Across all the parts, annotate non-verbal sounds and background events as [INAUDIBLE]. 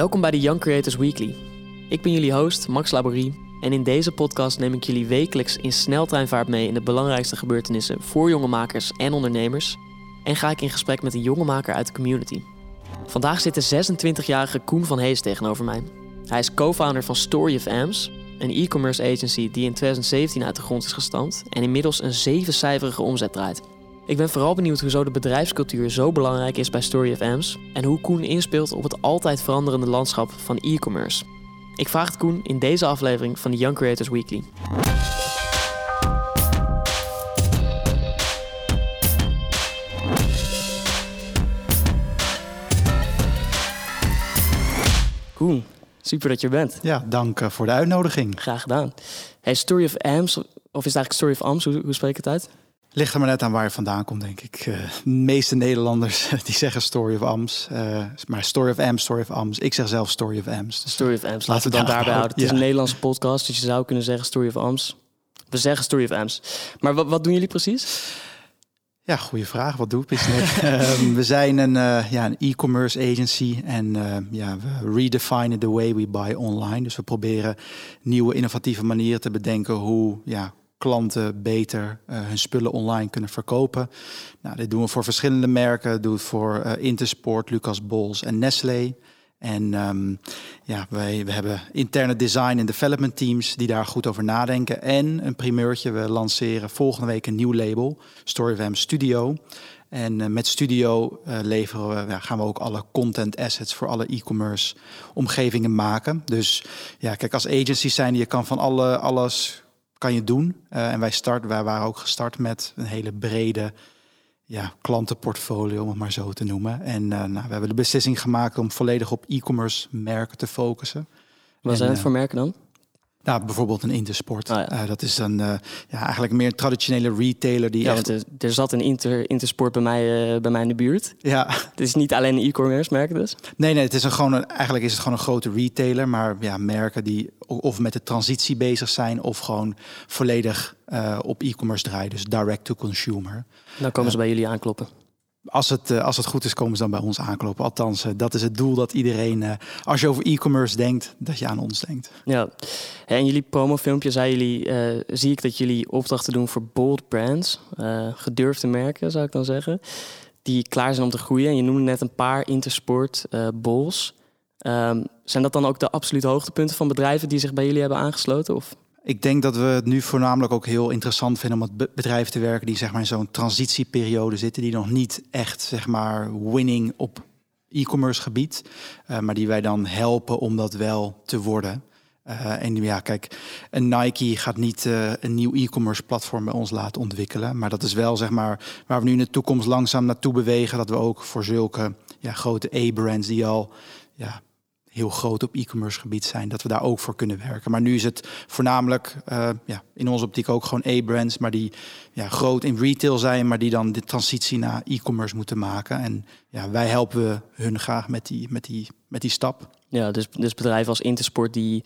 Welkom bij de Young Creators Weekly. Ik ben jullie host, Max Laborie. En in deze podcast neem ik jullie wekelijks in sneltreinvaart mee in de belangrijkste gebeurtenissen voor jonge makers en ondernemers. En ga ik in gesprek met een jonge maker uit de community. Vandaag zit de 26-jarige Koen van Hees tegenover mij. Hij is co-founder van Story of Amps, een e-commerce agency die in 2017 uit de grond is gestampt en inmiddels een zevencijferige omzet draait. Ik ben vooral benieuwd hoezo de bedrijfscultuur zo belangrijk is bij Story of Amps en hoe Koen inspeelt op het altijd veranderende landschap van e-commerce. Ik vraag het Koen in deze aflevering van de Young Creators Weekly. Koen, super dat je er bent. Ja, dank eh, voor de uitnodiging. Graag gedaan. Hey, Story of Amps, of is het eigenlijk Story of Amps? Hoe, hoe spreek ik het uit? Ligt er maar net aan waar je vandaan komt, denk ik. Uh, de meeste Nederlanders [LAUGHS] die zeggen Story of Ams. Uh, maar Story of Ams, Story of Ams. Ik zeg zelf Story of Ams. Dus Story of Ams. Laten we dan daarbij houden. Het is een Nederlandse podcast, dus je zou kunnen zeggen Story of Ams. We zeggen Story of Ams. Maar wat, wat doen jullie precies? Ja, goede vraag. Wat doe ik? um, [LAUGHS] we zijn een uh, ja, een e-commerce agency en uh, ja, we redefinen the way we buy online. Dus we proberen nieuwe innovatieve manieren te bedenken hoe ja, klanten beter uh, hun spullen online kunnen verkopen. Nou, dit doen we voor verschillende merken. Doe het voor uh, Intersport, Lucas Bols en Nestlé. En um, ja, wij we hebben interne design en development teams die daar goed over nadenken. En een primeurtje, we lanceren volgende week een nieuw label, StoryVM Studio. En uh, met Studio leveren we, ja, gaan we ook alle content assets voor alle e-commerce omgevingen maken. Dus ja, kijk, als agency zijn je kan van alle, alles kan je doen. Uh, en wij, start, wij waren ook gestart met een hele brede ja, klantenportfolio, om het maar zo te noemen. En uh, nou, we hebben de beslissing gemaakt om volledig op e-commerce merken te focussen. Wat zijn het uh, voor merken dan? Nou, bijvoorbeeld een Intersport. Oh, ja. uh, dat is een uh, ja, eigenlijk meer een traditionele retailer die. Ja, echt... er, er, zat een Inter, Intersport bij mij, uh, bij mij in de buurt. Ja. Het is niet alleen een e-commerce merk dus. Nee, nee, het is een gewoon een, eigenlijk is het gewoon een grote retailer, maar ja, merken die of met de transitie bezig zijn of gewoon volledig op e-commerce draaien, dus direct to consumer. Dan komen ze bij jullie aankloppen. Als het, als het goed is, komen ze dan bij ons aankloppen. Althans, dat is het doel dat iedereen, als je over e-commerce denkt, dat je aan ons denkt. Ja, en jullie promofilmpje zei jullie, zie ik dat jullie opdrachten doen voor bold brands, uh, gedurfde merken zou ik dan zeggen, die klaar zijn om te groeien. En je noemde net een paar Intersport, uh, Bols. Um, zijn dat dan ook de absolute hoogtepunten van bedrijven die zich bij jullie hebben aangesloten? Of? Ik denk dat we het nu voornamelijk ook heel interessant vinden om met bedrijven te werken die zeg maar in zo'n transitieperiode zitten, die nog niet echt zeg maar winning op e-commerce gebied, uh, maar die wij dan helpen om dat wel te worden. Uh, en ja, kijk, een Nike gaat niet uh, een nieuw e-commerce platform bij ons laten ontwikkelen, maar dat is wel zeg maar waar we nu in de toekomst langzaam naartoe bewegen, dat we ook voor zulke ja, grote A-brands die al ja, heel groot op e-commerce gebied zijn, dat we daar ook voor kunnen werken. Maar nu is het voornamelijk uh, ja, in onze optiek ook gewoon A-brands, maar die ja, groot in retail zijn, maar die dan de transitie naar e-commerce moeten maken. En ja, wij helpen hun graag met die, met die, met die stap. Ja, dus, dus bedrijven als Intersport die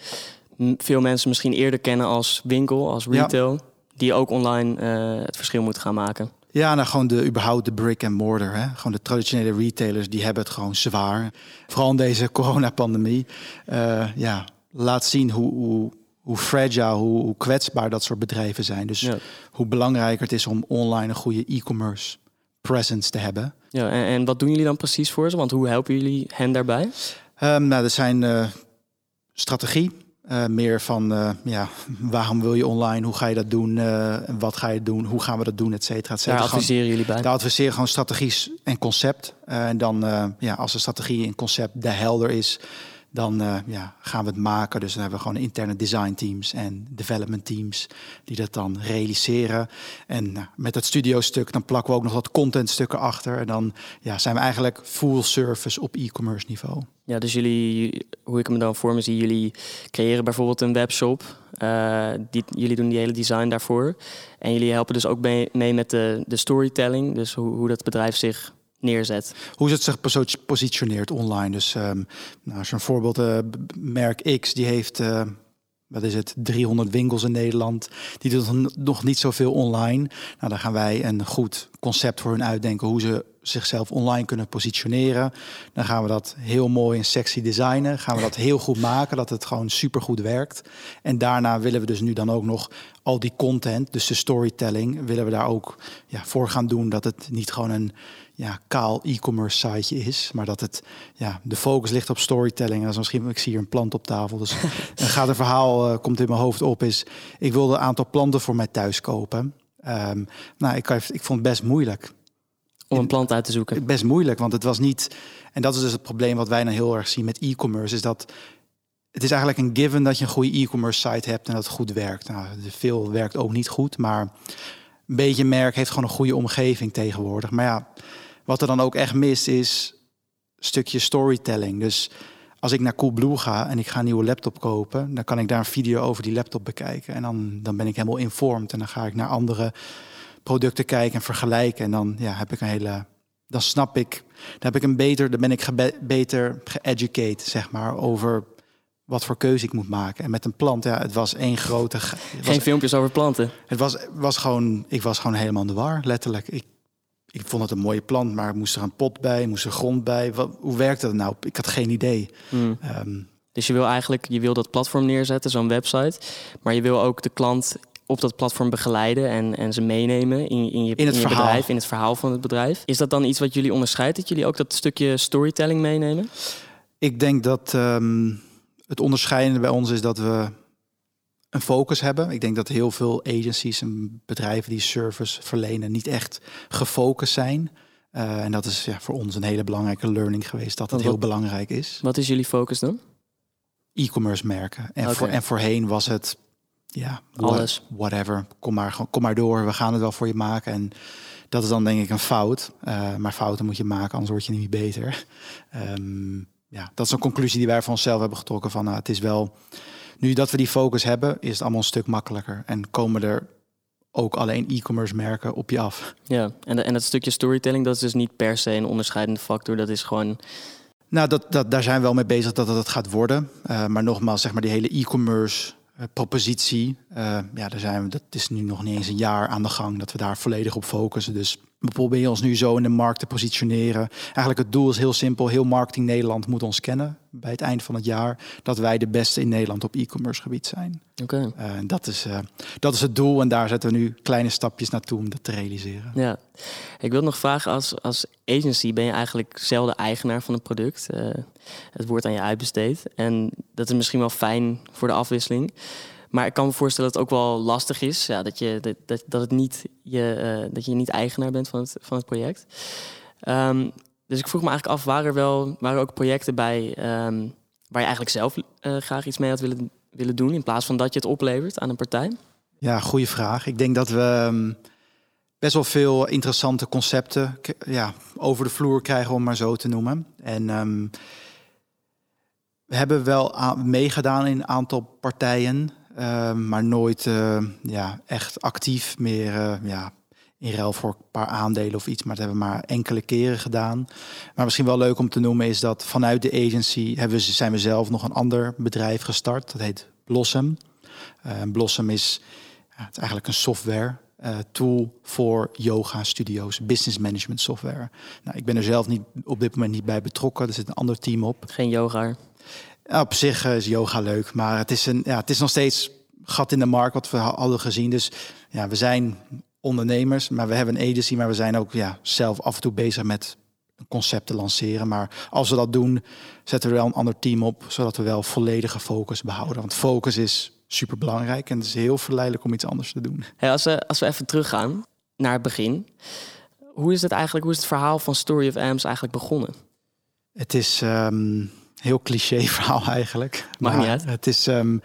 veel mensen misschien eerder kennen als winkel, als retail, ja. die ook online uh, het verschil moeten gaan maken. Ja, nou gewoon de überhaupt de brick and mortar. Hè? Gewoon de traditionele retailers, die hebben het gewoon zwaar. Vooral in deze [LAUGHS] coronapandemie. Uh, ja, laat zien hoe, hoe, hoe fragile, hoe, hoe, kwetsbaar dat soort bedrijven zijn. Dus ja. hoe belangrijker het is om online een goede e-commerce presence te hebben. Ja, en, en, wat doen jullie dan precies voor ze? Want hoe helpen jullie hen daarbij? Um, nou, er zijn uh, strategie. Uh, meer van uh, ja, waarom wil je online, hoe ga je dat doen, uh, wat ga je doen, hoe gaan we dat doen, et cetera. Et cetera. Daar adviseren gewoon, jullie bij? Daar adviseren gewoon strategisch en concept. en dan, ja, als de strategie en concept de helder is, dan uh, ja, gaan we het maken. Dus dan hebben we gewoon interne design teams en development teams die dat dan realiseren. En nou, met dat studio stuk dan plakken we ook nog wat contentstukken achter. En dan ja, zijn we eigenlijk full service op e-commerce niveau. Ja, dus jullie, hoe ik me dan voor me zie, jullie creëren bijvoorbeeld een webshop. Die, jullie doen die hele design daarvoor. En jullie helpen dus ook mee, mee met de, de storytelling. Dus hoe, hoe dat bedrijf zich neerzet. Hoe het zich positioneert online. Dus um, nou, als je een voorbeeld, uh, merk X, die heeft, uh, wat is het, 300 winkels in Nederland. Die doet nog niet zoveel online. Nou, dan gaan wij een goed concept voor hun uitdenken hoe ze zichzelf online kunnen positioneren. Dan gaan we dat heel mooi en sexy designen. Gaan we dat heel goed maken, dat het gewoon super goed werkt. En daarna willen we dus nu dan ook nog al die content, dus de storytelling, willen we daar ook ja, voor gaan doen dat het niet gewoon een ja, kaal e-commerce siteje is, maar dat het ja, de focus ligt op storytelling. En dat is misschien, ik zie hier een plant op tafel, dus [LAUGHS] dan gaat een verhaal uh, komt in mijn hoofd op. Is ik wilde een aantal planten voor mij thuis kopen. Um, nou, ik, ik vond het best moeilijk. Om een plant uit te zoeken. Best moeilijk, want het was niet. En dat is dus het probleem wat wij nou heel erg zien met e-commerce, is dat het is eigenlijk een given dat je een goede e-commerce site hebt en dat het goed werkt. Nou, veel werkt ook niet goed, maar een beetje merk heeft gewoon een goede omgeving tegenwoordig. Maar ja, wat er dan ook echt mist is een stukje storytelling. Dus als ik naar Coolblue ga en ik ga een nieuwe laptop kopen, dan kan ik daar een video over die laptop bekijken. En dan, dan ben ik helemaal informed. En dan ga ik naar andere producten kijken en vergelijken. En dan ja, heb ik een hele. Dan snap ik, dan heb ik een beter, dan ben ik ge beter geeducate, zeg maar, over wat voor keuze ik moet maken. En met een plant, ja, het was één grote. Geen filmpjes over planten. Het was, was gewoon, ik was gewoon helemaal in de war, letterlijk. Ik ik vond het een mooie plant, maar moest er een pot bij, moest er grond bij. Wat, hoe werkte dat nou? Ik had geen idee. Hmm. Ehm, dus je wil eigenlijk, je wil dat platform neerzetten, zo'n website, maar je wil ook de klant op dat platform begeleiden en, en ze meenemen in, in je, in het verhaal. bedrijf, in het verhaal van het bedrijf. Is dat dan iets wat jullie onderscheidt, dat jullie ook dat stukje storytelling meenemen? Ik denk dat um, het onderscheidende bij ons is dat we een focus hebben. Ik denk dat heel veel agencies en bedrijven die service verlenen niet echt gefocust zijn. Uh, en dat is ja, voor ons een hele belangrijke learning geweest, dat het heel belangrijk is. Wat is jullie focus dan? E-commerce merken. En, voor, en voorheen was het, ja, alles. Whatever, kom maar, kom maar door, we gaan het wel voor je maken. En dat is dan denk ik een fout. Uh, maar fouten moet je maken, anders word je niet beter. Um, ja, dat is een conclusie die wij van onszelf hebben getrokken van, nou, het is wel nu dat we die focus hebben, is het allemaal een stuk makkelijker. En komen er ook alleen e-commerce merken op je af. Ja, en, en dat stukje storytelling, dat is dus niet per se een onderscheidende factor. Dat is gewoon. Nou, dat, dat, daar zijn we wel mee bezig dat het gaat worden. Uh, maar nogmaals, zeg maar, die hele e-commerce uh, propositie. Uh, ja, daar zijn we, dat is nu nog niet eens een jaar aan de gang dat we daar volledig op focussen. Dus we proberen ons nu zo in de markt te positioneren. Eigenlijk het doel is heel simpel. Heel marketing Nederland moet ons kennen bij het eind van het jaar. Dat wij de beste in Nederland op e-commerce gebied zijn. Oké. Uh, dat, is, uh, dat is het doel en daar zetten we nu kleine stapjes naartoe om dat te realiseren. Ja. Ik wil nog vragen, als, als agency ben je eigenlijk zelf de eigenaar van het product. Uh, het wordt aan je uitbesteed. En dat is misschien wel fijn voor de afwisseling. Maar ik kan me voorstellen dat het ook wel lastig is. Ja, dat, je, dat, dat, het niet je, uh, dat je niet eigenaar bent van het, van het project. Um, dus ik vroeg me eigenlijk af, waren er wel waren er ook projecten bij um, waar je eigenlijk zelf uh, graag iets mee had willen, willen doen, in plaats van dat je het oplevert aan een partij? Ja, goede vraag. Ik denk dat we um, best wel veel interessante concepten ja, over de vloer krijgen, om maar zo te noemen. En we hebben wel meegedaan in een aantal partijen. Uh, maar nooit uh, ja, echt actief meer uh, ja, in ruil voor een paar aandelen of iets. Maar dat hebben we maar enkele keren gedaan. Maar misschien wel leuk om te noemen is dat vanuit de agency hebben we, zijn we zelf nog een ander bedrijf gestart. Dat heet Blossom. Blossom is, ja, eigenlijk een software tool voor yoga studio's, business management software. Nou, ik ben er zelf niet, op dit moment niet bij betrokken. Er zit een ander team op. Geen yoga. Op zich is yoga leuk, maar het is, een, ja, het is nog steeds gat in de markt wat we hadden gezien. Dus ja, we zijn ondernemers, maar we hebben een agency, maar we zijn ook ja, zelf af en toe bezig met een concept te lanceren. Maar als we dat doen, zetten we wel een ander team op, zodat we wel volledige focus behouden. Want focus is super belangrijk en het is heel verleidelijk om iets anders te doen. Hey, als, we, als we even teruggaan naar het begin, hoe is het eigenlijk, hoe is het verhaal van Story of Amps eigenlijk begonnen? Het is um, heel cliché [LAUGHS] verhaal eigenlijk. Maakt niet uit. Het is. Um,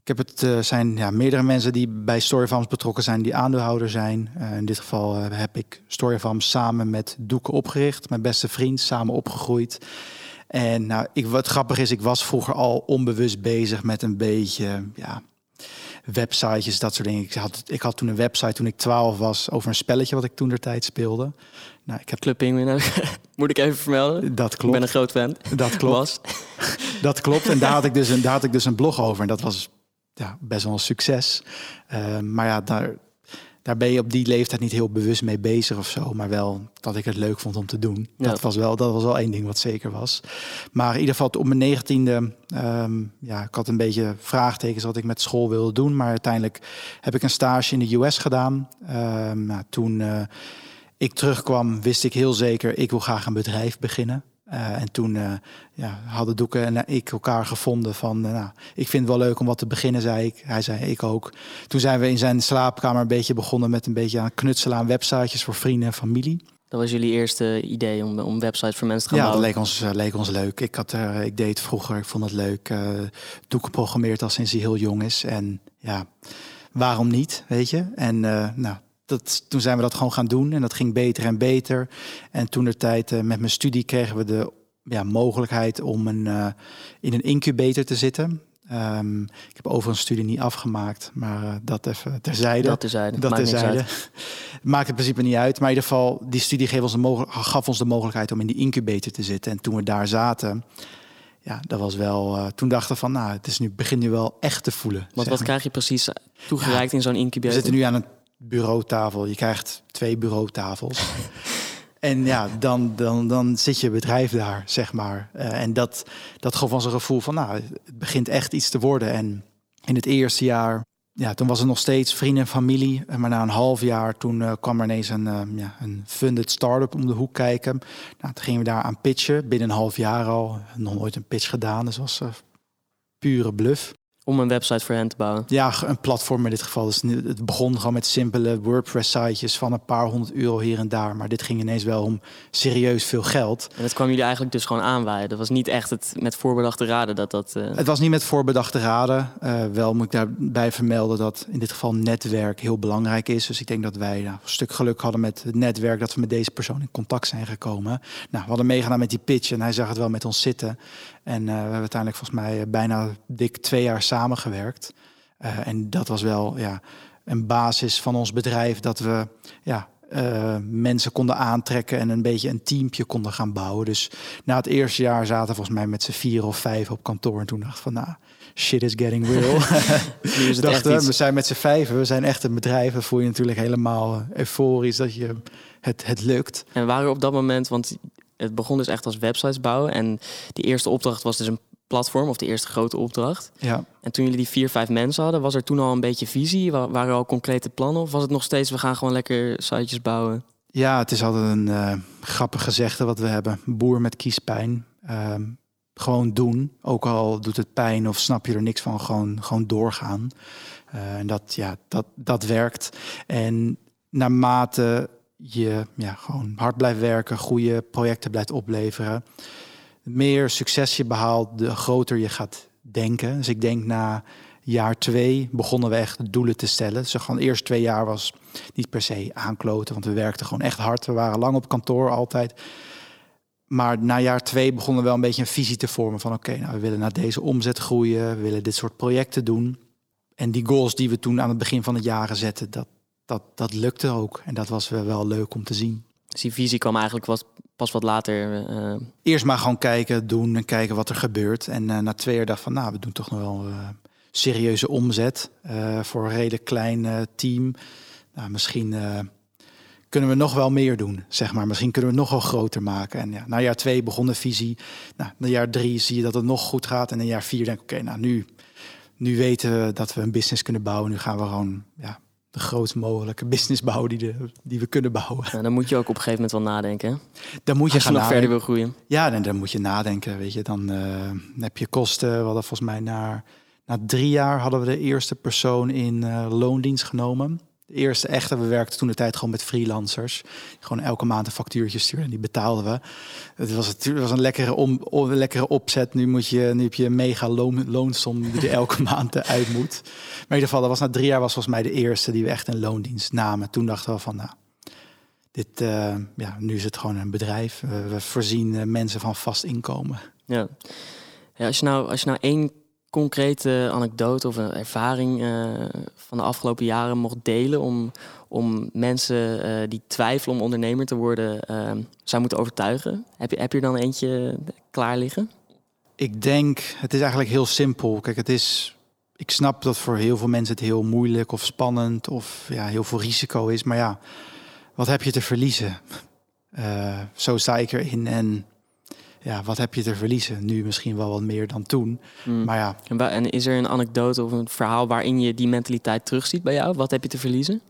ik heb het uh, zijn ja, meerdere mensen die bij Storyfarms betrokken zijn, die aandeelhouder zijn. Uh, in dit geval uh, heb ik Storyfarms samen met Doeken opgericht, mijn beste vriend, samen opgegroeid. En nou, ik, wat grappig is, ik was vroeger al onbewust bezig met een beetje ja, websitejes, dat soort dingen. Ik had, ik had toen een website toen ik 12 was over een spelletje wat ik toen de tijd speelde. Nou, ik heb Club Penguin, [LAUGHS] moet ik even vermelden. Dat klopt. Ik ben een groot fan. Dat klopt. Was. [LAUGHS] Dat klopt. En daar had ik dus een, daar had ik dus een blog over. En dat was ja, best wel een succes. Uh, maar ja, daar, daar ben je op die leeftijd niet heel bewust mee bezig of zo. Maar wel dat ik het leuk vond om te doen. Ja. Dat, was wel, dat was wel één ding wat zeker was. Maar in ieder geval op mijn negentiende... ehm ja, ik had een beetje vraagtekens wat ik met school wilde doen. Maar uiteindelijk heb ik een stage in de US gedaan. Ehm, nou, toen eh, ik terugkwam, wist ik heel zeker... ik wil graag een bedrijf beginnen. Eh, en toen eh, ja, hadden Doeken en ik elkaar gevonden van... eh, nou, ik vind het wel leuk om wat te beginnen, zei ik. Hij zei, ik ook. Toen zijn we in zijn slaapkamer een beetje begonnen... met een beetje aan knutselen aan websitejes voor vrienden en familie. Dat was jullie eerste idee om, om websites voor mensen te gaan Ja, dat leek ons, leek ons leuk. Ik, had, er, ik deed het vroeger, ik vond het leuk. Doeken programmeert al sinds hij heel jong is. En ja, waarom niet, weet je? En nou, dat, toen zijn we dat gewoon gaan doen. En dat ging beter en beter. En toen de tijd eh, met mijn studie kregen we de ja, mogelijkheid om een, eh, in een incubator te zitten. Ehm, ik heb overigens studie niet afgemaakt, maar eh, dat even terzijde. Dat terzijde. Dat Maakt terzijde. [LAUGHS] Maakt in principe niet uit. Maar in ieder geval, die studie gaf ons, de mogel- gaf ons de mogelijkheid om in die incubator te zitten. En toen we daar zaten, ja, dat was wel. toen dachten we van, nou, het is nu begin nu wel echt te voelen. Want wat maar. krijg je precies toegereikt in zo'n We incubator? zitten nu aan een bureautafel. Je krijgt twee bureautafels. [LAUGHS] en ja, dan, dan, dan zit je bedrijf daar, zeg maar. Eh, en dat, dat gaf ons een gevoel van, nou, het begint echt iets te worden. En in het eerste jaar, ja, toen was het nog steeds vrienden en familie. Eh, Maar na een half jaar, toen eh, kwam er ineens een, ja, een funded start-up om de hoek kijken. Nou, toen gingen we daar aan pitchen, binnen een half jaar al. Nog nooit een pitch gedaan, dus was pure bluff. Om een website voor hen te bouwen. Ja, een platform in dit geval. Dus het begon gewoon met simpele WordPress-sitejes van een paar honderd euro hier en daar. Maar dit ging ineens wel om serieus veel geld. En dat kwam jullie eigenlijk dus gewoon aanwaaien. Dat was niet echt het met voorbedachte raden dat dat... eh, Het was niet met voorbedachte raden. Eh, wel moet ik daarbij vermelden dat in dit geval netwerk heel belangrijk is. Dus ik denk dat wij nou, een stuk geluk hadden met het netwerk dat we met deze persoon in contact zijn gekomen. Nou, we hadden meegedaan met die pitch en hij zag het wel met ons zitten. En eh, we hebben uiteindelijk volgens mij eh, bijna dik twee jaar samengewerkt. Eh, en dat was wel ja, een basis van ons bedrijf dat we ja, mensen konden aantrekken en een beetje een teampje konden gaan bouwen. Dus na het eerste jaar zaten we volgens mij met z'n vier of vijf op kantoor. En toen dacht ik van nou, shit is getting real. [LAUGHS] nu is het echt dachten, we, zijn met z'n vijven, we zijn echt een bedrijf. Dan voel je natuurlijk helemaal euforisch dat je het, het lukt. En waren op dat moment, want het begon dus echt als websites bouwen. En die eerste opdracht was dus een platform, of de eerste grote opdracht. Ja. En toen jullie die vier, vijf mensen hadden, was er toen al een beetje visie? Wa- Waren er al concrete plannen? Of was het nog steeds, we gaan gewoon lekker sitejes bouwen? Ja, het is altijd een eh, grappig gezegde wat we hebben. Boer met kiespijn. Ehm, gewoon doen. Ook al doet het pijn of snap je er niks van, gewoon, gewoon doorgaan. Eh, en dat, ja, dat, dat werkt. En naarmate je ja, gewoon hard blijft werken, goede projecten blijft opleveren, meer succes je behaalt, de groter je gaat denken. Dus ik denk na jaar twee begonnen we echt doelen te stellen. Dus gewoon de eerste twee jaar was niet per se aankloten, want we werkten gewoon echt hard. We waren lang op kantoor altijd. Maar na jaar twee begonnen we wel een beetje een visie te vormen van oké, nou we willen naar deze omzet groeien, we willen dit soort projecten doen. En die goals die we toen aan het begin van het jaar zetten, dat, dat, dat lukte ook. En dat was wel wel leuk om te zien. Dus die visie kwam eigenlijk wat, pas wat later. eh, Eerst maar gewoon kijken, doen en kijken wat er gebeurt. En eh, na twee jaar dacht van, nou, we doen toch nog wel eh, serieuze omzet voor een redelijk klein team. Nou, misschien kunnen we nog wel meer doen, zeg maar. Misschien kunnen we het nog wel groter maken. En ja, na jaar twee begon de visie. Nou, na jaar drie zie je dat het nog goed gaat. En in jaar vier denk ik, oké, nou nu, nu weten we dat we een business kunnen bouwen. Nu gaan we gewoon ja, de grootst mogelijke business bouwen die, de, die we kunnen bouwen. nou, dan moet je ook op een gegeven moment wel nadenken. hè? Dan moet je Als je gaan nog verder wil groeien. Ja, dan, dan moet je nadenken, weet je. Dan eh, heb je kosten. We hadden volgens mij na, na drie jaar hadden we de eerste persoon in eh, loondienst genomen. Eerste echte, we werkten toen de tijd gewoon met freelancers. Gewoon elke maand een factuurtje sturen en die betaalden we. Het was, het was een lekkere, om, een lekkere opzet. Nu, moet je, nu heb je een mega loon, loonsom die elke [LAUGHS] maand uit moet. Maar in ieder geval, dat was na drie jaar was volgens mij de eerste die we echt in loondienst namen. Toen dachten we van, nou, dit, eh, ja, nu is het gewoon een bedrijf. We, we voorzien eh, mensen van vast inkomen. Ja. Ja, als, je nou, als je nou één concrete anekdote of een ervaring eh, van de afgelopen jaren mocht delen om, om mensen eh, die twijfelen om ondernemer te worden, eh, zou moeten overtuigen, heb je, heb je er dan eentje klaar liggen? Ik denk, het is eigenlijk heel simpel. Kijk, het is ik snap dat voor heel veel mensen het heel moeilijk of spannend of ja, heel veel risico is. Maar ja, wat heb je te verliezen? Zo sta ik erin. En ja, wat heb je te verliezen? Nu misschien wel wat meer dan toen. Mm. Maar ja. En, en is er een anekdote of een verhaal waarin je die mentaliteit terugziet bij jou? Wat heb je te verliezen?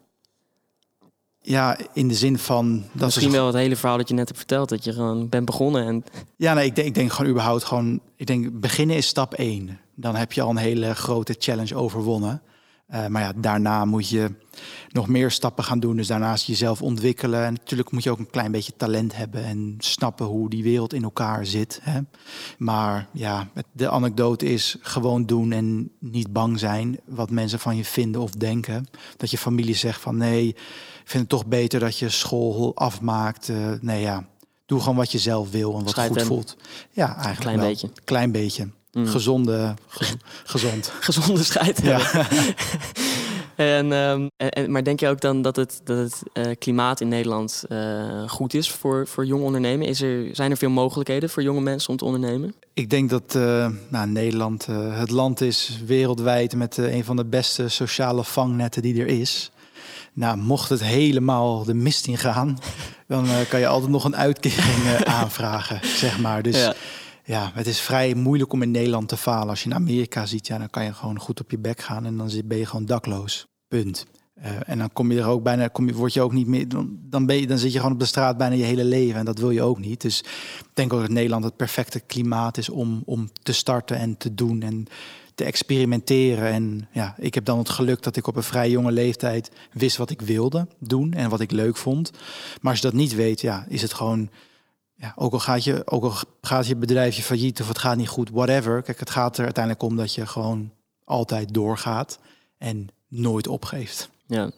Ja, in de zin van... Dat Misschien wel het hele verhaal dat je net hebt verteld. Dat je gewoon bent begonnen. En... Ja, nee, ik denk, ik denk gewoon überhaupt gewoon... Ik denk beginnen is stap één. Dan heb je al een hele grote challenge overwonnen. Uh, maar ja, daarna moet je nog meer stappen gaan doen. Dus daarnaast jezelf ontwikkelen. En natuurlijk moet je ook een klein beetje talent hebben en snappen hoe die wereld in elkaar zit. Hè. Maar ja, de anekdote is gewoon doen en niet bang zijn wat mensen van je vinden of denken. Dat je familie zegt van nee, ik vind het toch beter dat je school afmaakt. Uh, nee ja, doe gewoon wat je zelf wil en wat goed voelt. Ja, eigenlijk klein wel. beetje. Klein beetje. Mm. Gezonde, [LAUGHS] gezond. Gezonde strijd. Ja. [LAUGHS] en, um, en, maar denk je ook dan dat het, dat het uh, klimaat in Nederland uh, goed is voor, voor jong ondernemen? Is er, zijn er veel mogelijkheden voor jonge mensen om te ondernemen? Ik denk dat uh, nou, Nederland het land is wereldwijd met een van de beste sociale vangnetten die er is. Nou, mocht het helemaal de mist in gaan, [LAUGHS] dan kan je altijd nog een uitkering aanvragen, zeg maar. Dus ja ja, het is vrij moeilijk om in Nederland te falen. Als je in Amerika ziet, ja, dan kan je gewoon goed op je bek gaan en dan ben je gewoon dakloos. Punt. Uh, en dan kom je er ook bijna, kom je, word je ook niet meer, dan, dan, ben je, dan zit je gewoon op de straat bijna je hele leven en dat wil je ook niet. Dus ik denk ook dat Nederland het perfecte klimaat is om, om te starten en te doen en te experimenteren. En ja, ik heb dan het geluk dat ik op een vrij jonge leeftijd wist wat ik wilde doen en wat ik leuk vond. Maar als je dat niet weet, ja, is het gewoon ook, al gaat je, ook al gaat je bedrijfje failliet of het gaat niet goed, whatever. Kijk, het gaat er uiteindelijk om dat je gewoon altijd doorgaat en nooit opgeeft. Ja.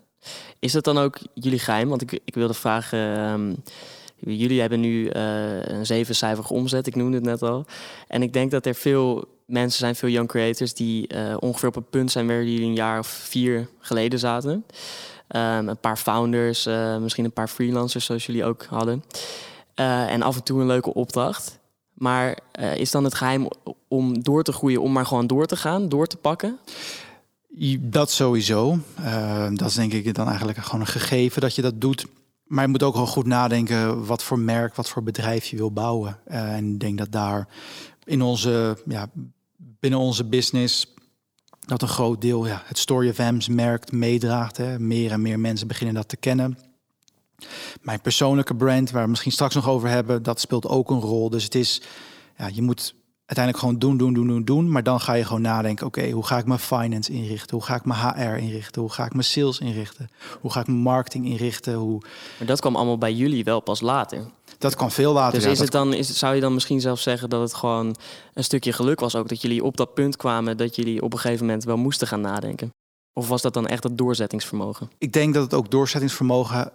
Is dat dan ook jullie geheim? Want ik, ik wilde vragen. Um, jullie hebben nu uh, een zevencijferige omzet, ik noemde het net al. En ik denk dat er veel mensen zijn, veel young creators, die uh, ongeveer op een punt zijn waar jullie een jaar of vier geleden zaten. Um, een paar founders, uh, misschien een paar freelancers, zoals jullie ook hadden. Uh, en af en toe een leuke opdracht. Maar uh, is dan het geheim om door te groeien, om maar gewoon door te gaan, door te pakken? Dat sowieso. Uh, dat is denk ik dan eigenlijk gewoon een gegeven dat je dat doet. Maar je moet ook wel goed nadenken wat voor merk, wat voor bedrijf je wil bouwen. en ik denk dat daar in onze, ja, binnen onze business dat een groot deel ja, het Story of M's merk meedraagt. Hè. Meer en meer mensen beginnen dat te kennen. Mijn persoonlijke brand, waar we misschien straks nog over hebben, dat speelt ook een rol. Dus het is, ja, je moet uiteindelijk gewoon doen, doen, doen, doen, doen. Maar dan ga je gewoon nadenken, oké, hoe ga ik mijn finance inrichten? Hoe ga ik mijn HR inrichten? Hoe ga ik mijn sales inrichten? Hoe ga ik mijn marketing inrichten? Hoe... Maar dat kwam allemaal bij jullie wel pas later. Dat kan veel later. Dus is het dan, is, zou je dan misschien zelf zeggen dat het gewoon een stukje geluk was ook? Dat jullie op dat punt kwamen dat jullie op een gegeven moment wel moesten gaan nadenken? Of was dat dan echt het doorzettingsvermogen? Ik denk dat het ook doorzettingsvermogen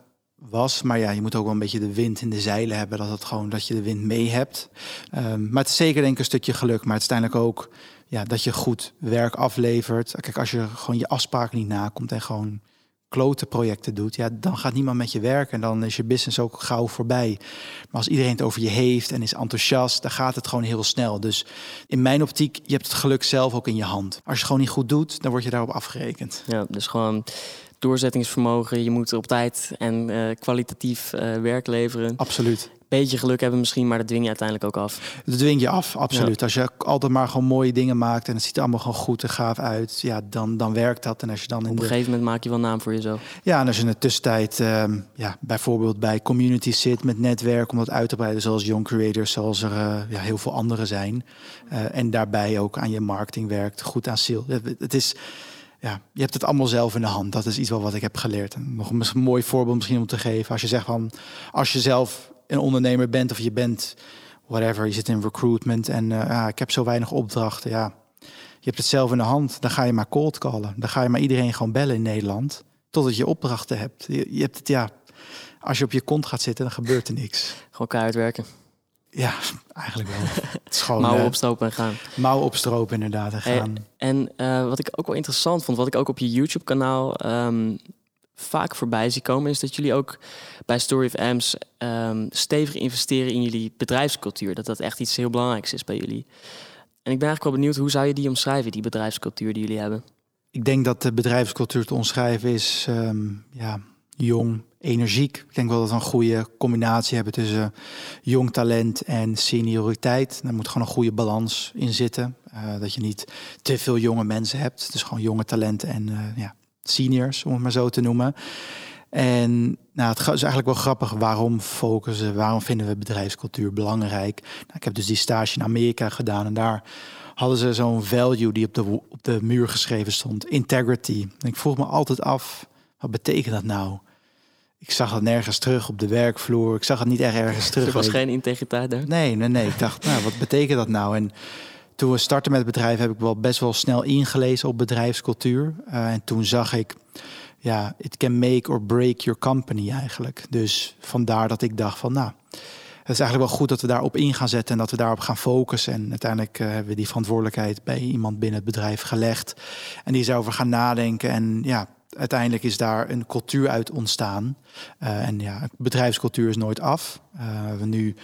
was. Maar ja, je moet ook wel een beetje de wind in de zeilen hebben. Dat, het gewoon, dat je de wind mee hebt. Um, maar het is zeker denk ik een stukje geluk. Maar het is uiteindelijk ook ja, dat je goed werk aflevert. Kijk, als je gewoon je afspraken niet nakomt en gewoon klote projecten doet, ja, dan gaat niemand met je werken en dan is je business ook gauw voorbij. Maar als iedereen het over je heeft en is enthousiast, dan gaat het gewoon heel snel. Dus in mijn optiek, je hebt het geluk zelf ook in je hand. Als je het gewoon niet goed doet, dan word je daarop afgerekend. Ja, dus gewoon doorzettingsvermogen. Je moet op tijd en uh, kwalitatief uh, werk leveren. Absoluut. Beetje geluk hebben misschien, maar dat dwing je uiteindelijk ook af. Dat dwing je af, absoluut. Ja. Als je altijd maar gewoon mooie dingen maakt en het ziet er allemaal gewoon goed en gaaf uit, ja, dan, dan werkt dat. En als je dan in op een gegeven moment maak je wel naam voor jezelf. Ja, en als je in de tussentijd uh, ja, bijvoorbeeld bij community zit met netwerk om dat uit te breiden, zoals Young Creators, zoals er uh, ja, heel veel anderen zijn. En daarbij ook aan je marketing werkt, goed aan sales. Het is ja, je hebt het allemaal zelf in de hand. Dat is iets wat ik heb geleerd. En nog een mooi voorbeeld misschien om te geven. Als je zegt van, als je zelf een ondernemer bent of je bent whatever, je zit in recruitment en uh, ik heb zo weinig opdrachten. Ja, je hebt het zelf in de hand. Dan ga je maar cold callen. Dan ga je maar iedereen gewoon bellen in Nederland. Totdat je opdrachten hebt. Je, hebt het, ja, als je op je kont gaat zitten, dan gebeurt er niks. Gewoon keihard werken. Ja, eigenlijk wel. Het is gewoon, mouwen uh, opstropen en gaan. Mouwen opstropen inderdaad en gaan. En, en uh, wat ik ook wel interessant vond, wat ik ook op je YouTube kanaal um, vaak voorbij zie komen, is dat jullie ook bij Story of Amps um, stevig investeren in jullie bedrijfscultuur. Dat dat echt iets heel belangrijks is bij jullie. En ik ben eigenlijk wel benieuwd, hoe zou je die omschrijven, die bedrijfscultuur die jullie hebben? Ik denk dat de bedrijfscultuur te omschrijven is ehm, ja, jong, energiek. Ik denk wel dat we een goede combinatie hebben tussen jong talent en senioriteit. Daar moet gewoon een goede balans in zitten. Uh, dat je niet te veel jonge mensen hebt. Dus gewoon jonge talenten en uh, ja, seniors, om het maar zo te noemen. En nou, het is eigenlijk wel grappig. Waarom focussen, waarom vinden we bedrijfscultuur belangrijk? Nou, ik heb dus die stage in Amerika gedaan en daar hadden ze zo'n value die op de, op de muur geschreven stond. Integrity. Ik vroeg me altijd af, wat betekent dat nou? Ik zag dat nergens terug op de werkvloer. Ik zag het niet echt ergens [LAUGHS] terug. Er was geen integriteit daar? Nee, nee, nee. Ik dacht, nou, wat betekent dat nou? En toen we startten met het bedrijf heb ik wel best wel snel ingelezen op bedrijfscultuur. Uh, en toen zag ik, ja, it can make or break your company eigenlijk. Dus vandaar dat ik dacht van, nou, het is eigenlijk wel goed dat we daarop in gaan zetten en dat we daarop gaan focussen. En uiteindelijk uh, hebben we die verantwoordelijkheid bij iemand binnen het bedrijf gelegd. En die is over gaan nadenken. En ja, uiteindelijk is daar een cultuur uit ontstaan. Uh, en ja, bedrijfscultuur is nooit af. Uh, we nu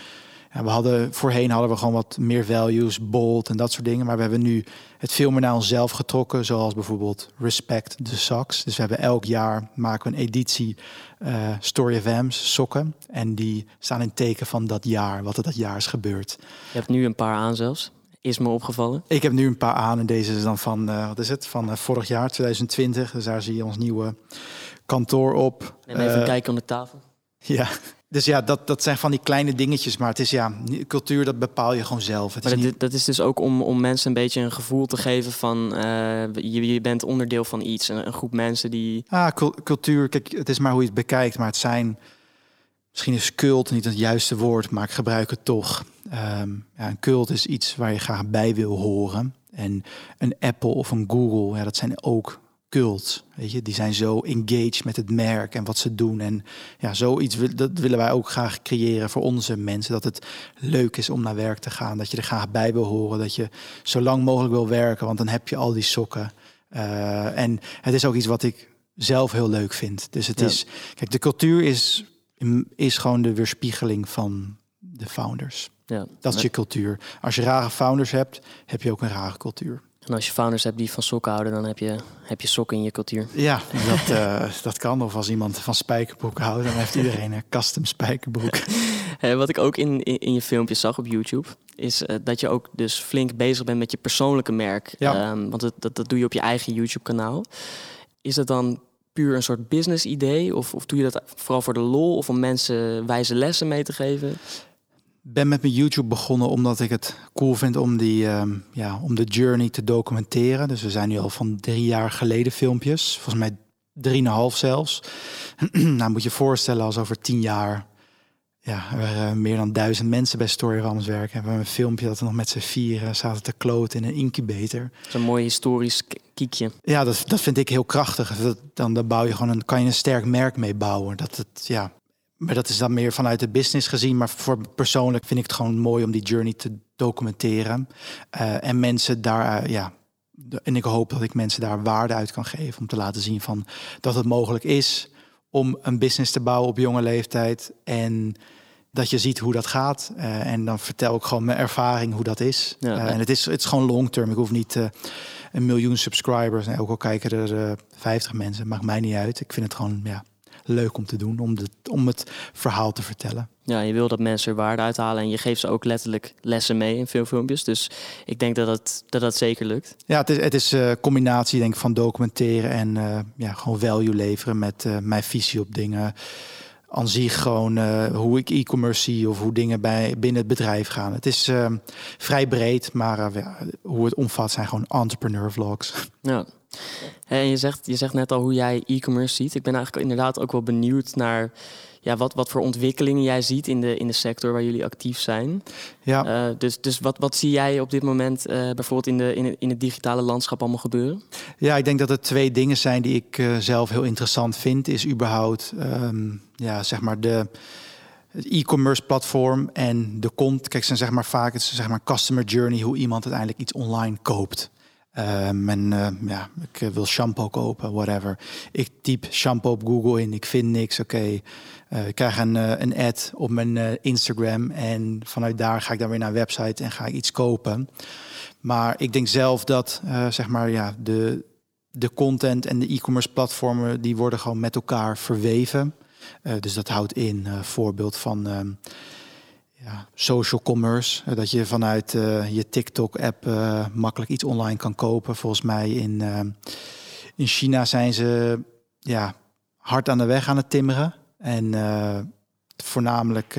ja, we hadden, voorheen hadden we gewoon wat meer values, bold en dat soort dingen. Maar we hebben nu het veel meer naar onszelf getrokken. Zoals bijvoorbeeld Respect the Socks. Dus we hebben elk jaar maken we een editie uh, Story of M's sokken. En die staan in teken van dat jaar, wat er dat jaar is gebeurd. Je hebt nu een paar aan zelfs. Is me opgevallen. Ik heb nu een paar aan en deze is dan van, uh, wat is het, van uh, vorig jaar, 2020. Dus daar zie je ons nieuwe kantoor op. En even kijken onder tafel. Ja, dus ja, dat, dat zijn van die kleine dingetjes. Maar het is ja, cultuur, dat bepaal je gewoon zelf. Het maar is dat, niet... dat is dus ook om, om mensen een beetje een gevoel te geven van je, je bent onderdeel van iets. Een, een groep mensen die. Ah, cultuur, kijk, het is maar hoe je het bekijkt. Maar het zijn. Misschien is cult niet het juiste woord, maar ik gebruik het toch. Um, ja, een cult is iets waar je graag bij wil horen. En een Apple of een Google, ja, dat zijn ook cult. Weet je, die zijn zo engaged met het merk en wat ze doen. En ja, zoiets dat willen wij ook graag creëren voor onze mensen. Dat het leuk is om naar werk te gaan. Dat je er graag bij wil horen. Dat je zo lang mogelijk wil werken, want dan heb je al die sokken. Uh, en het is ook iets wat ik zelf heel leuk vind. Dus het ja. is, kijk, de cultuur is, is gewoon de weerspiegeling van de founders. Ja. Dat is je cultuur. Als je rare founders hebt, heb je ook een rare cultuur. En als je founders hebt die van sokken houden, dan heb je, heb je sokken in je cultuur. Ja, [LAUGHS] dat, uh, dat kan. Of als iemand van spijkerbroeken houdt, dan heeft iedereen een custom spijkerbroek. [LAUGHS] Wat ik ook in, in, in, je filmpjes zag op YouTube, is uh, dat je ook dus flink bezig bent met je persoonlijke merk. Ja. Um, want het, dat, dat doe je op je eigen YouTube-kanaal. Is dat dan puur een soort business idee? Of, of doe je dat vooral voor de lol of om mensen wijze lessen mee te geven? ben met mijn YouTube begonnen omdat ik het cool vind om, die, um, ja, om de journey te documenteren. Dus we zijn nu al van drie jaar geleden filmpjes. Volgens mij drieënhalf zelfs. [CLEARS THROAT] nou moet je voorstellen als over tien jaar... Ja, er uh, meer dan duizend mensen bij Storyrams werken. Hebben we een filmpje dat we nog met z'n vieren zaten te kloten in een incubator. Zo'n mooi historisch kiekje. Ja, dat, dat vind ik heel krachtig. Dat, dan, dan bouw je gewoon een, kan je een sterk merk mee bouwen. Dat het, ja, maar dat is dan meer vanuit de business gezien. Maar voor persoonlijk vind ik het gewoon mooi om die journey te documenteren. Uh, en mensen daar, uh, ja. En ik hoop dat ik mensen daar waarde uit kan geven. Om te laten zien van dat het mogelijk is om een business te bouwen op jonge leeftijd. En dat je ziet hoe dat gaat. Uh, en dan vertel ik gewoon mijn ervaring hoe dat is. Ja, ja. En het is, het is gewoon long term. Ik hoef niet een miljoen subscribers. En ook al kijken er 50 mensen, maakt mij niet uit. Ik vind het gewoon, ja leuk om te doen, om, de, om het verhaal te vertellen. Ja, je wil dat mensen er waarde uithalen en je geeft ze ook letterlijk lessen mee in veel filmpjes. Dus ik denk dat dat, dat, dat zeker lukt. Ja, het is, het is een combinatie denk ik, van documenteren en ja, gewoon value leveren met mijn visie op dingen. Aan zich gewoon hoe ik e-commerce zie of hoe dingen bij, binnen het bedrijf gaan. Het is vrij breed, maar ja, hoe het omvat zijn gewoon entrepreneur vlogs. Ja. En je zegt, je zegt net al hoe jij e-commerce ziet. Ik ben eigenlijk inderdaad ook wel benieuwd naar ja, wat, wat voor ontwikkelingen jij ziet in de, in de sector waar jullie actief zijn. Ja. Uh, dus dus wat, wat zie jij op dit moment uh, bijvoorbeeld in, de, in, het, in het digitale landschap allemaal gebeuren? Ja, ik denk dat er twee dingen zijn die ik uh, zelf heel interessant vind. Is überhaupt um, ja, zeg maar de e-commerce platform en de kont. Kijk, zijn zeg maar vaak het zeg maar customer journey, hoe iemand uiteindelijk iets online koopt. Um, en uh, ja, ik wil shampoo kopen, whatever. Ik typ shampoo op Google in, ik vind niks. Oké, uh, ik krijg een, uh, een ad op mijn Instagram en vanuit daar ga ik dan weer naar een website en ga ik iets kopen. Maar ik denk zelf dat zeg maar ja, de, de content en de e-commerce platformen die worden gewoon met elkaar verweven. dus dat houdt in voorbeeld van ehm, ja, social commerce. dat je vanuit uh, je TikTok-app uh, makkelijk iets online kan kopen. Volgens mij in, uh, in China zijn ze ja, hard aan de weg aan het timmeren. En voornamelijk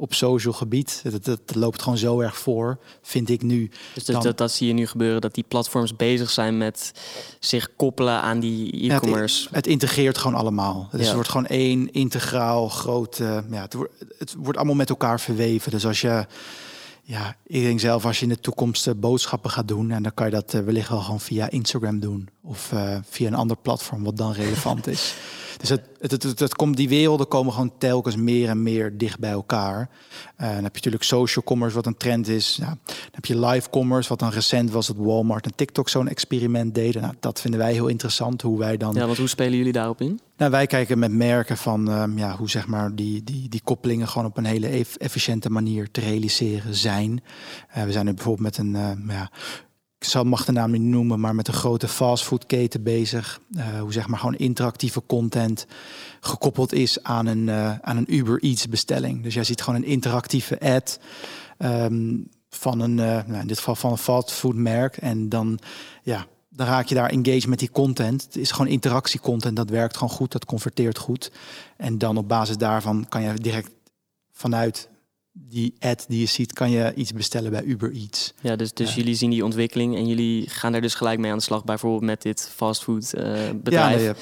op social gebied. Dat, dat, loopt gewoon zo erg voor, vind ik nu. Dus dat, dat, dat, zie je nu gebeuren, dat die platforms bezig zijn met zich koppelen aan die e-commerce. het, het, integreert gewoon allemaal. Dus het wordt gewoon één integraal groot. ja, het, wordt, het wordt allemaal met elkaar verweven. Dus als je. Ja, ik denk zelf als je in de toekomst uh, boodschappen gaat doen, en dan kan je dat uh, wellicht wel gewoon via Instagram doen of uh, via een ander platform wat dan relevant is. [LAUGHS] Dus het, het, het, het, komt, die werelden komen gewoon telkens meer en meer dicht bij elkaar. Uh, dan heb je natuurlijk social commerce, wat een trend is. dan heb je live commerce, wat dan recent was dat Walmart en TikTok zo'n experiment deden. Nou, dat vinden wij heel interessant, hoe wij dan... Ja, want hoe spelen jullie daarop in? Nou, wij kijken met merken van um, ja, hoe zeg maar die, die, die koppelingen gewoon op een hele efficiënte manier te realiseren zijn. Uh, we zijn nu bijvoorbeeld met een uh, ja, ik zal mag de naam niet noemen, maar met een grote fastfoodketen bezig. Uh, hoe zeg maar gewoon interactieve content gekoppeld is aan een, uh, aan een Uber Eats bestelling. Dus jij ziet gewoon een interactieve ad um, van een, uh, nou in dit geval van een fastfoodmerk. En dan, ja, dan raak je daar engaged met die content. Het is gewoon interactiecontent, dat werkt gewoon goed, dat converteert goed. En dan op basis daarvan kan je direct vanuit die ad die je ziet, kan je iets bestellen bij Uber Eats. Ja, dus, dus jullie zien die ontwikkeling en jullie gaan daar dus gelijk mee aan de slag, bijvoorbeeld met dit fastfood uh, bedrijf. Ja,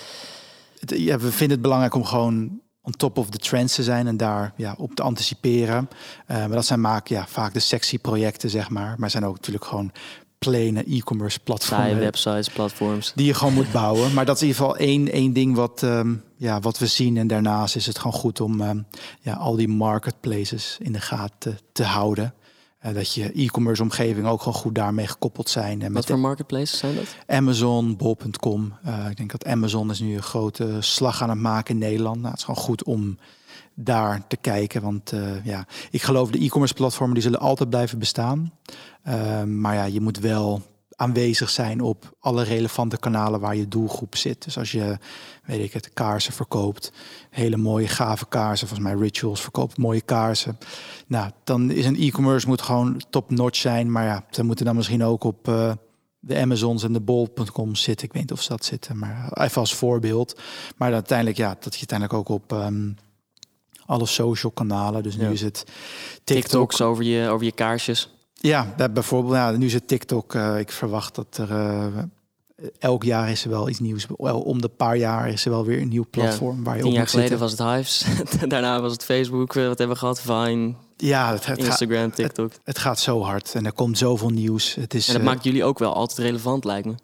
nee, ja, we vinden het belangrijk om gewoon on top of the trends te zijn en daar ja, op te anticiperen. Uh, maar dat zijn maak, ja, vaak de sexy projecten, zeg maar. Maar zijn ook natuurlijk gewoon plane e-commerce platformen. websites, platforms. Die je gewoon moet bouwen. Maar dat is in ieder geval één, één ding wat, um, ja, wat we zien. En daarnaast is het gewoon goed om um, ja, al die marketplaces in de gaten te houden. Uh, dat je e-commerce omgeving ook gewoon goed daarmee gekoppeld zijn. En wat voor marketplaces zijn dat? Amazon, bol.com. Uh, ik denk dat Amazon is nu een grote slag aan het maken in Nederland. Nou, het is gewoon goed om daar te kijken. Want uh, ja, ik geloof de e-commerce platformen die zullen altijd blijven bestaan. Uh, maar ja, je moet wel aanwezig zijn op alle relevante kanalen waar je doelgroep zit. Dus als je, weet ik het, kaarsen verkoopt, hele mooie gave kaarsen, volgens mij Rituals verkoopt mooie kaarsen. Nou, dan is een e-commerce moet gewoon top-notch zijn. Maar ja, ze moeten dan misschien ook op uh, de Amazons en de bol.com zitten. Ik weet niet of ze dat zitten, maar even als voorbeeld. Maar uiteindelijk, ja, dat je uiteindelijk ook op... Um, alle social kanalen. Dus nu is het TikTok. TikToks over je, over je kaarsjes. Ja, bijvoorbeeld. Ja, nu is het TikTok. Uh, ik verwacht dat er uh, elk jaar is er wel iets nieuws. Wel, om de paar jaar is er wel weer een nieuw platform waar je Tien op jaar geleden zitten. was het Hives. [LAUGHS] Daarna was het Facebook. Wat hebben we gehad? Vine. Ja, het, het Instagram, gaat, TikTok. Het, het, gaat zo hard en er komt zoveel nieuws. Het is, en dat uh, maakt jullie ook wel altijd relevant, lijkt me.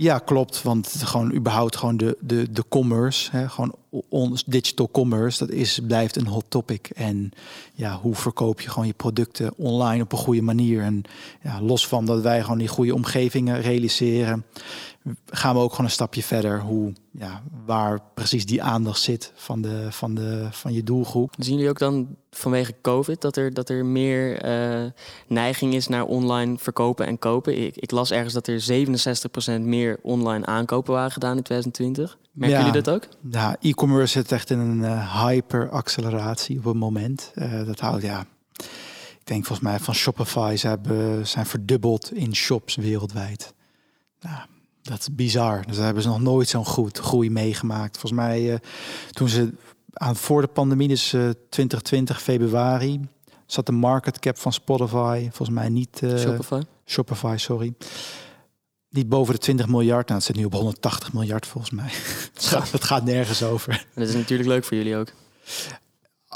Ja, klopt. Want gewoon überhaupt gewoon de, de, de commerce, hè, gewoon ons digital commerce, dat is, blijft een hot topic. En ja, hoe verkoop je gewoon je producten online op een goede manier? En ja, los van dat wij gewoon die goede omgevingen realiseren, gaan we ook gewoon een stapje verder. Hoe, ja, waar precies die aandacht zit van, de, van, de, van je doelgroep. Zien jullie ook dan vanwege COVID dat er, dat er meer uh, neiging is naar online verkopen en kopen? Ik, ik las ergens dat er 67% meer online aankopen waren gedaan in 2020. Merken jullie dat ook? Ja, e-commerce zit echt in een uh, hyper-acceleratie op het moment. Uh, dat houdt, ja, ik denk volgens mij van Shopify, ze hebben, zijn verdubbeld in shops wereldwijd. Nou, dat is bizar. Dus daar hebben ze nog nooit zo'n goed groei meegemaakt. Volgens mij, uh, toen ze aan voor de pandemie, dus uh, 2020 februari, zat de market cap van Spotify volgens mij niet. Uh, Shopify. Shopify, sorry. Niet boven de 20 miljard. Nou, het zit nu op 180 miljard volgens mij. [LAUGHS] het, gaat, het gaat nergens over. dat is natuurlijk leuk voor jullie ook.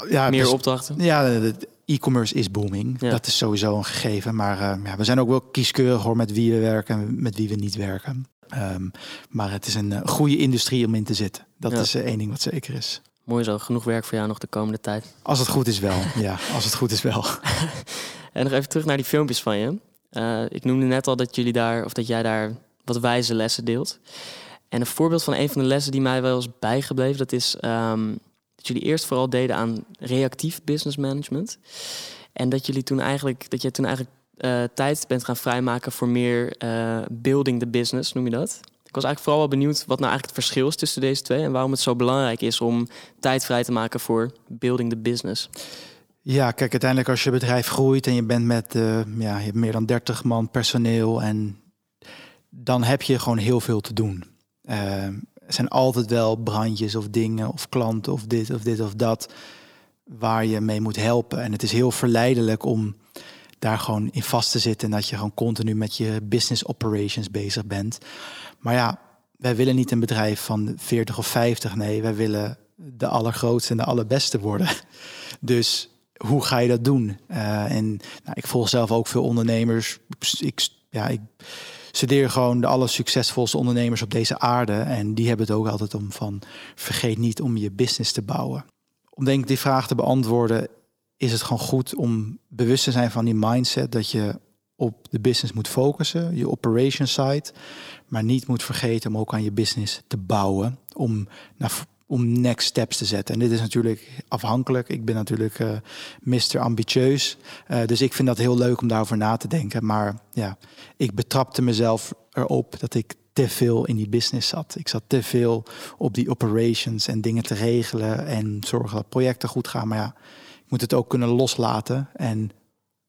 Ja, Meer dus, opdrachten. Ja, de e-commerce is booming. Ja. Dat is sowieso een gegeven. Maar uh, ja, we zijn ook wel kieskeurig hoor met wie we werken en met wie we niet werken. Um, maar het is een uh, goede industrie om in te zitten. Dat ja. is uh, één ding wat zeker is. Mooi zo, genoeg werk voor jou nog de komende tijd. Als het goed is wel, ja. Als het goed is wel. [LAUGHS] en nog even terug naar die filmpjes van je. Uh, ik noemde net al dat jullie daar, of dat jij daar wat wijze lessen deelt. En een voorbeeld van een van de lessen die mij wel is bijgebleven, dat is um, dat jullie eerst vooral deden aan reactief business management. En dat jullie toen eigenlijk, dat jij toen eigenlijk uh, tijd bent gaan vrijmaken voor meer uh, building the business, noem je dat? Ik was eigenlijk vooral wel benieuwd wat nou eigenlijk het verschil is tussen deze twee en waarom het zo belangrijk is om tijd vrij te maken voor building the business. Ja, kijk, uiteindelijk als je bedrijf groeit en je bent met uh, ja, je hebt meer dan 30 man personeel en dan heb je gewoon heel veel te doen. Er zijn altijd wel brandjes of dingen of klanten of dit of dit of dat waar je mee moet helpen. En het is heel verleidelijk om daar gewoon in vast te zitten en dat je gewoon continu met je business operations bezig bent. Maar ja, wij willen niet een bedrijf van 40 of 50. Nee, wij willen de allergrootste en de allerbeste worden. Dus hoe ga je dat doen? Uh, en nou, ik volg zelf ook veel ondernemers. Ik, ja, ik studeer gewoon de allersuccesvolste ondernemers op deze aarde. En die hebben het ook altijd om van vergeet niet om je business te bouwen. Om denk ik die vraag te beantwoorden, is het gewoon goed om bewust te zijn van die mindset dat je op de business moet focussen, je operation side, maar niet moet vergeten om ook aan je business te bouwen, om naar om next steps te zetten. En dit is natuurlijk afhankelijk. Ik ben natuurlijk uh, Mr. Ambitieus. Uh, dus ik vind dat heel leuk om daarover na te denken. Maar ja, ik betrapte mezelf erop dat ik te veel in die business zat. Ik zat te veel op die operations en dingen te regelen en zorgen dat projecten goed gaan. Maar ja, moet het ook kunnen loslaten en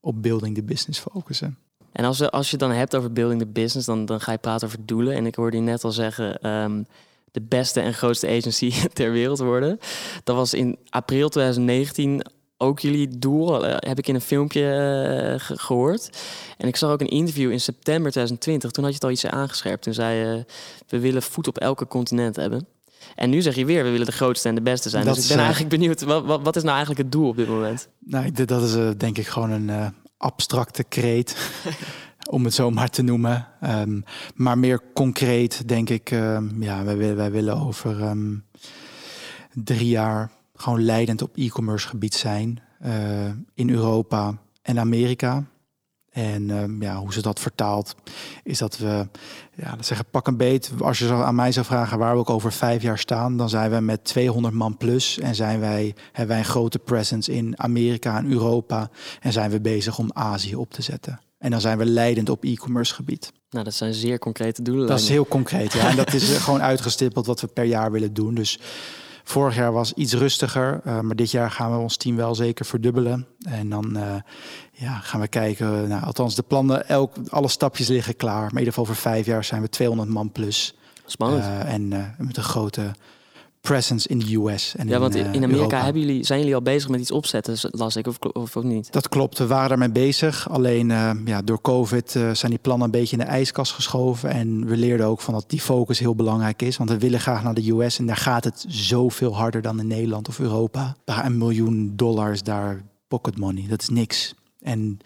op building the business focussen. En als, als je het dan hebt over building the business, dan, dan ga je praten over doelen. En ik hoorde je net al zeggen, um, de beste en grootste agency [LAUGHS] ter wereld worden. Dat was in april 2019 ook jullie doel, uh, heb ik in een filmpje uh, gehoord. En ik zag ook een interview in september 2020. Toen had je het al iets aangescherpt. Toen zei je, we willen voet op elke continent hebben. En nu zeg je weer, we willen de grootste en de beste zijn. Dat dus ik ben eigenlijk benieuwd, wat, wat, wat, is nou eigenlijk het doel op dit moment? Nou, dat is uh, denk ik gewoon een abstracte kreet. [LAUGHS] om het zo maar te noemen. Um, maar meer concreet denk ik, um, ja, wij, willen, wij willen over um, drie jaar gewoon leidend op e-commerce gebied zijn uh, in Europa en Amerika. En ja, hoe ze dat vertaalt, is dat we, ja, dat zeggen, pak een beet. Als je aan mij zou vragen waar we ook over vijf jaar staan, dan zijn we met 200 man plus en zijn wij, hebben wij een grote presence in Amerika en Europa en zijn we bezig om Azië op te zetten. En dan zijn we leidend op e-commerce gebied. Nou, dat zijn zeer concrete doelen. Dat is heel concreet, ja. En dat is [LAUGHS] gewoon uitgestippeld wat we per jaar willen doen. Dus vorig jaar was iets rustiger, uh, maar dit jaar gaan we ons team wel zeker verdubbelen. En dan uh, ja, gaan we kijken, nou, althans de plannen, elk, alle stapjes liggen klaar. Maar in ieder geval voor vijf jaar zijn we 200 man plus. Spannend. En met een grote presence in de US. En ja, want in, in Amerika hebben jullie, zijn jullie al bezig met iets opzetten, las ik, of, of ook niet? Dat klopt, we waren daarmee bezig. Alleen uh, ja, door COVID uh, zijn die plannen een beetje in de ijskast geschoven. En we leerden ook van dat die focus heel belangrijk is. Want we willen graag naar de US en daar gaat het zoveel harder dan in Nederland of Europa. Daar een miljoen dollars daar pocket money, dat is niks. En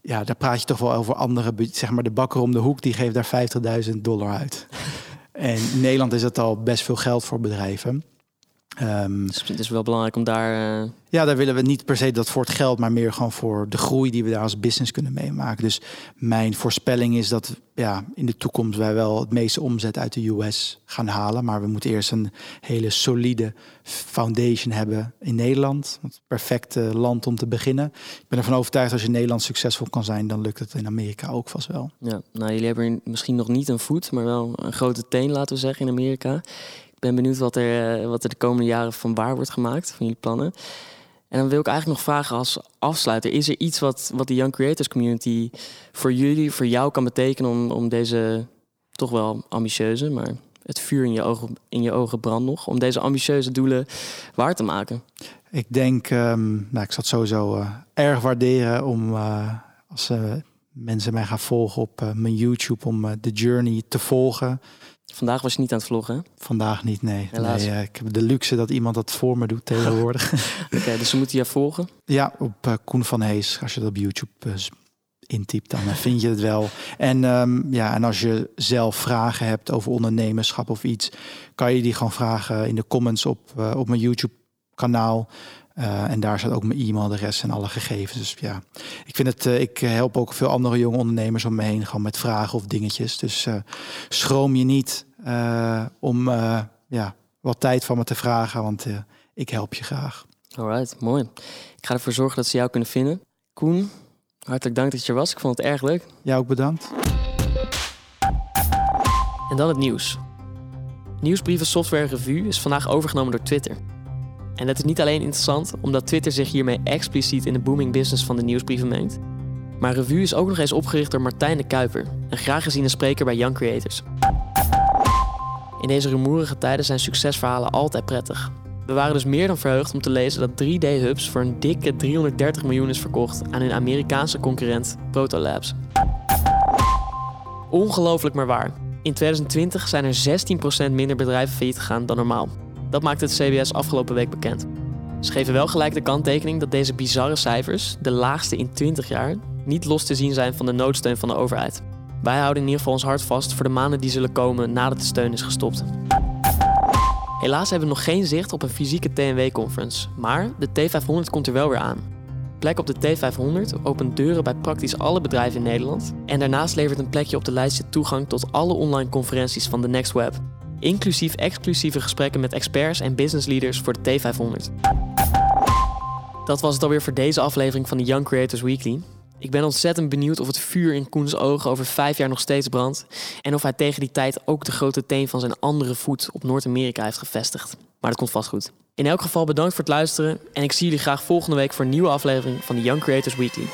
ja, daar praat je toch wel over andere, zeg maar de bakker om de hoek, die geeft daar 50.000 dollar uit. En in Nederland is het al best veel geld voor bedrijven. Um, dus het is wel belangrijk om daar. Uh... Ja, daar willen we niet per se dat voor het geld, maar meer gewoon voor de groei die we daar als business kunnen meemaken. Dus mijn voorspelling is dat ja, in de toekomst wij wel het meeste omzet uit de US gaan halen. Maar we moeten eerst een hele solide foundation hebben in Nederland. Het perfecte land om te beginnen. Ik ben ervan overtuigd als je in Nederland succesvol kan zijn, dan lukt het in Amerika ook vast wel. Ja, nou jullie hebben misschien nog niet een voet, maar wel een grote teen, laten we zeggen, in Amerika ben benieuwd wat er, eh, wat er de komende jaren van waar wordt gemaakt, van jullie plannen. En dan wil ik eigenlijk nog vragen als afsluiter. Is er iets wat, wat de Young Creators Community voor jullie, voor jou kan betekenen om, om deze toch wel ambitieuze, maar het vuur in je ogen, in je ogen brandt nog, om deze ambitieuze doelen waar te maken? Ik denk, um, nou, ik zat sowieso uh, erg waarderen om uh, als mensen mij gaan volgen op mijn YouTube, om de journey te volgen. Vandaag was je niet aan het vloggen? Vandaag niet, nee. nee uh, ik heb de luxe dat iemand dat voor me doet tegenwoordig. [LAUGHS] Oké, dus ze moeten je volgen? Ja, op uh, Koen van Hees. Als je dat op YouTube uh, intypt, dan vind je het wel. En, um, ja, en als je zelf vragen hebt over ondernemerschap of iets, kan je die gewoon vragen in de comments op, op mijn YouTube kanaal. Uh, en daar staat ook mijn e-mailadres en alle gegevens. Dus ja, ik vind het, uh, ik help ook veel andere jonge ondernemers om me heen, gewoon met vragen of dingetjes. Dus uh, schroom je niet om ja, wat tijd van me te vragen, want ik help je graag. Alright, mooi. Ik ga ervoor zorgen dat ze jou kunnen vinden. Koen, hartelijk dank dat je er was. Ik vond het erg leuk. Ja, ook bedankt. En dan het nieuws. Nieuwsbrieven Software Review is vandaag overgenomen door Twitter. En het is niet alleen interessant omdat Twitter zich hiermee expliciet in de booming business van de nieuwsbrieven mengt. Maar Revue is ook nog eens opgericht door Martijn de Kuiper, een graag geziene spreker bij Young Creators. In deze rumoerige tijden zijn succesverhalen altijd prettig. We waren dus meer dan verheugd om te lezen dat 3D-hubs voor een dikke 330 miljoen is verkocht aan hun Amerikaanse concurrent Protolabs. Ongelooflijk maar waar. In 2020 zijn er 16% minder bedrijven failliet gegaan dan normaal. Dat maakte het CBS afgelopen week bekend. Ze geven wel gelijk de kanttekening dat deze bizarre cijfers, de laagste in 20 jaar, niet los te zien zijn van de noodsteun van de overheid. Wij houden in ieder geval ons hart vast voor de maanden die zullen komen nadat de steun is gestopt. Helaas hebben we nog geen zicht op een fysieke TNW-conference, maar de T500 komt er wel weer aan. Plek op de T500 opent deuren bij praktisch alle bedrijven in Nederland en daarnaast levert een plekje op de lijstje toegang tot alle online conferenties van de Next Web, inclusief exclusieve gesprekken met experts en business leaders voor de T500. Dat was het alweer voor deze aflevering van de Young Creators Weekly. Ik ben ontzettend benieuwd of het vuur in Koens ogen over vijf jaar nog steeds brandt. En of hij tegen die tijd ook de grote teen van zijn andere voet op Noord-Amerika heeft gevestigd. Maar dat komt vast goed. In elk geval bedankt voor het luisteren. En ik zie jullie graag volgende week voor een nieuwe aflevering van de Young Creators Weekly.